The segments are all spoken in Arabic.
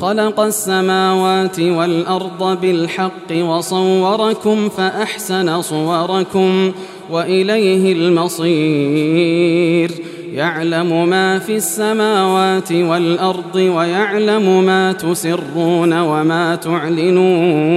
خلق السماوات والأرض بالحق وصوركم فأحسن صوركم وإليه المصير. يعلم ما في السماوات والأرض ويعلم ما تسرون وما تعلنون.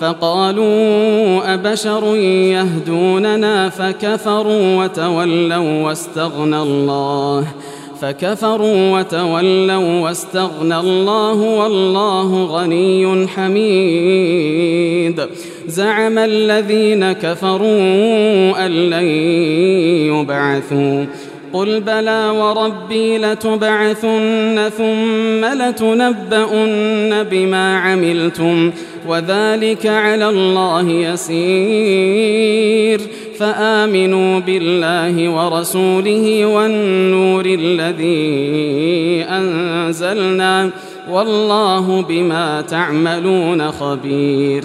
فقالوا أبشر يهدوننا فكفروا وتولوا واستغنى الله فكفروا وتولوا واستغنى الله والله غني حميد زعم الذين كفروا أن لن يبعثوا قل بلى وربي لتبعثن ثم لتنبؤن بما عملتم وذلك على الله يسير فامنوا بالله ورسوله والنور الذي انزلنا والله بما تعملون خبير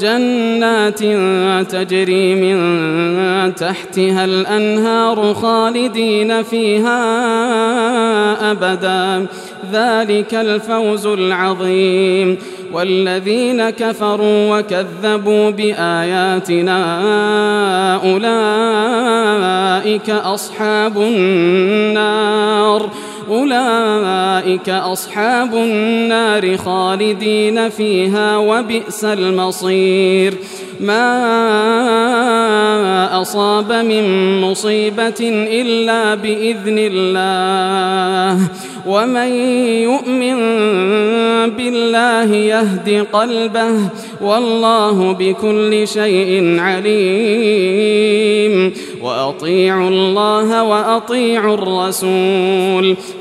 جنات تجري من تحتها الأنهار خالدين فيها أبدا. ذلك الفوز العظيم. والذين كفروا وكذبوا بآياتنا أولئك أصحاب النار. أولئك أصحاب النار خالدين فيها وبئس المصير. ما أصاب من مصيبة إلا بإذن الله. ومن يؤمن بالله يهد قلبه والله بكل شيء عليم. وأطيعوا الله وأطيعوا الرسول.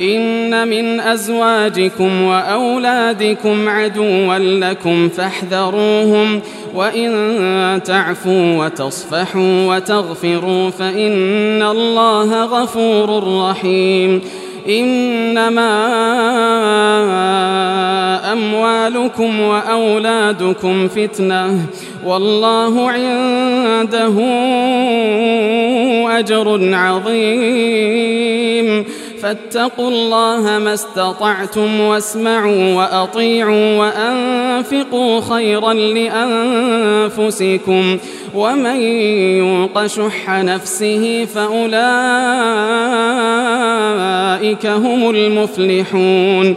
إن من أزواجكم وأولادكم عدوا لكم فاحذروهم وإن تعفوا وتصفحوا وتغفروا فإن الله غفور رحيم إنما أموالكم وأولادكم فتنة والله عنده أجر عظيم فاتقوا الله ما استطعتم واسمعوا وأطيعوا وأنفقوا خيرا لأنفسكم ومن يوق شح نفسه فأولئك هم المفلحون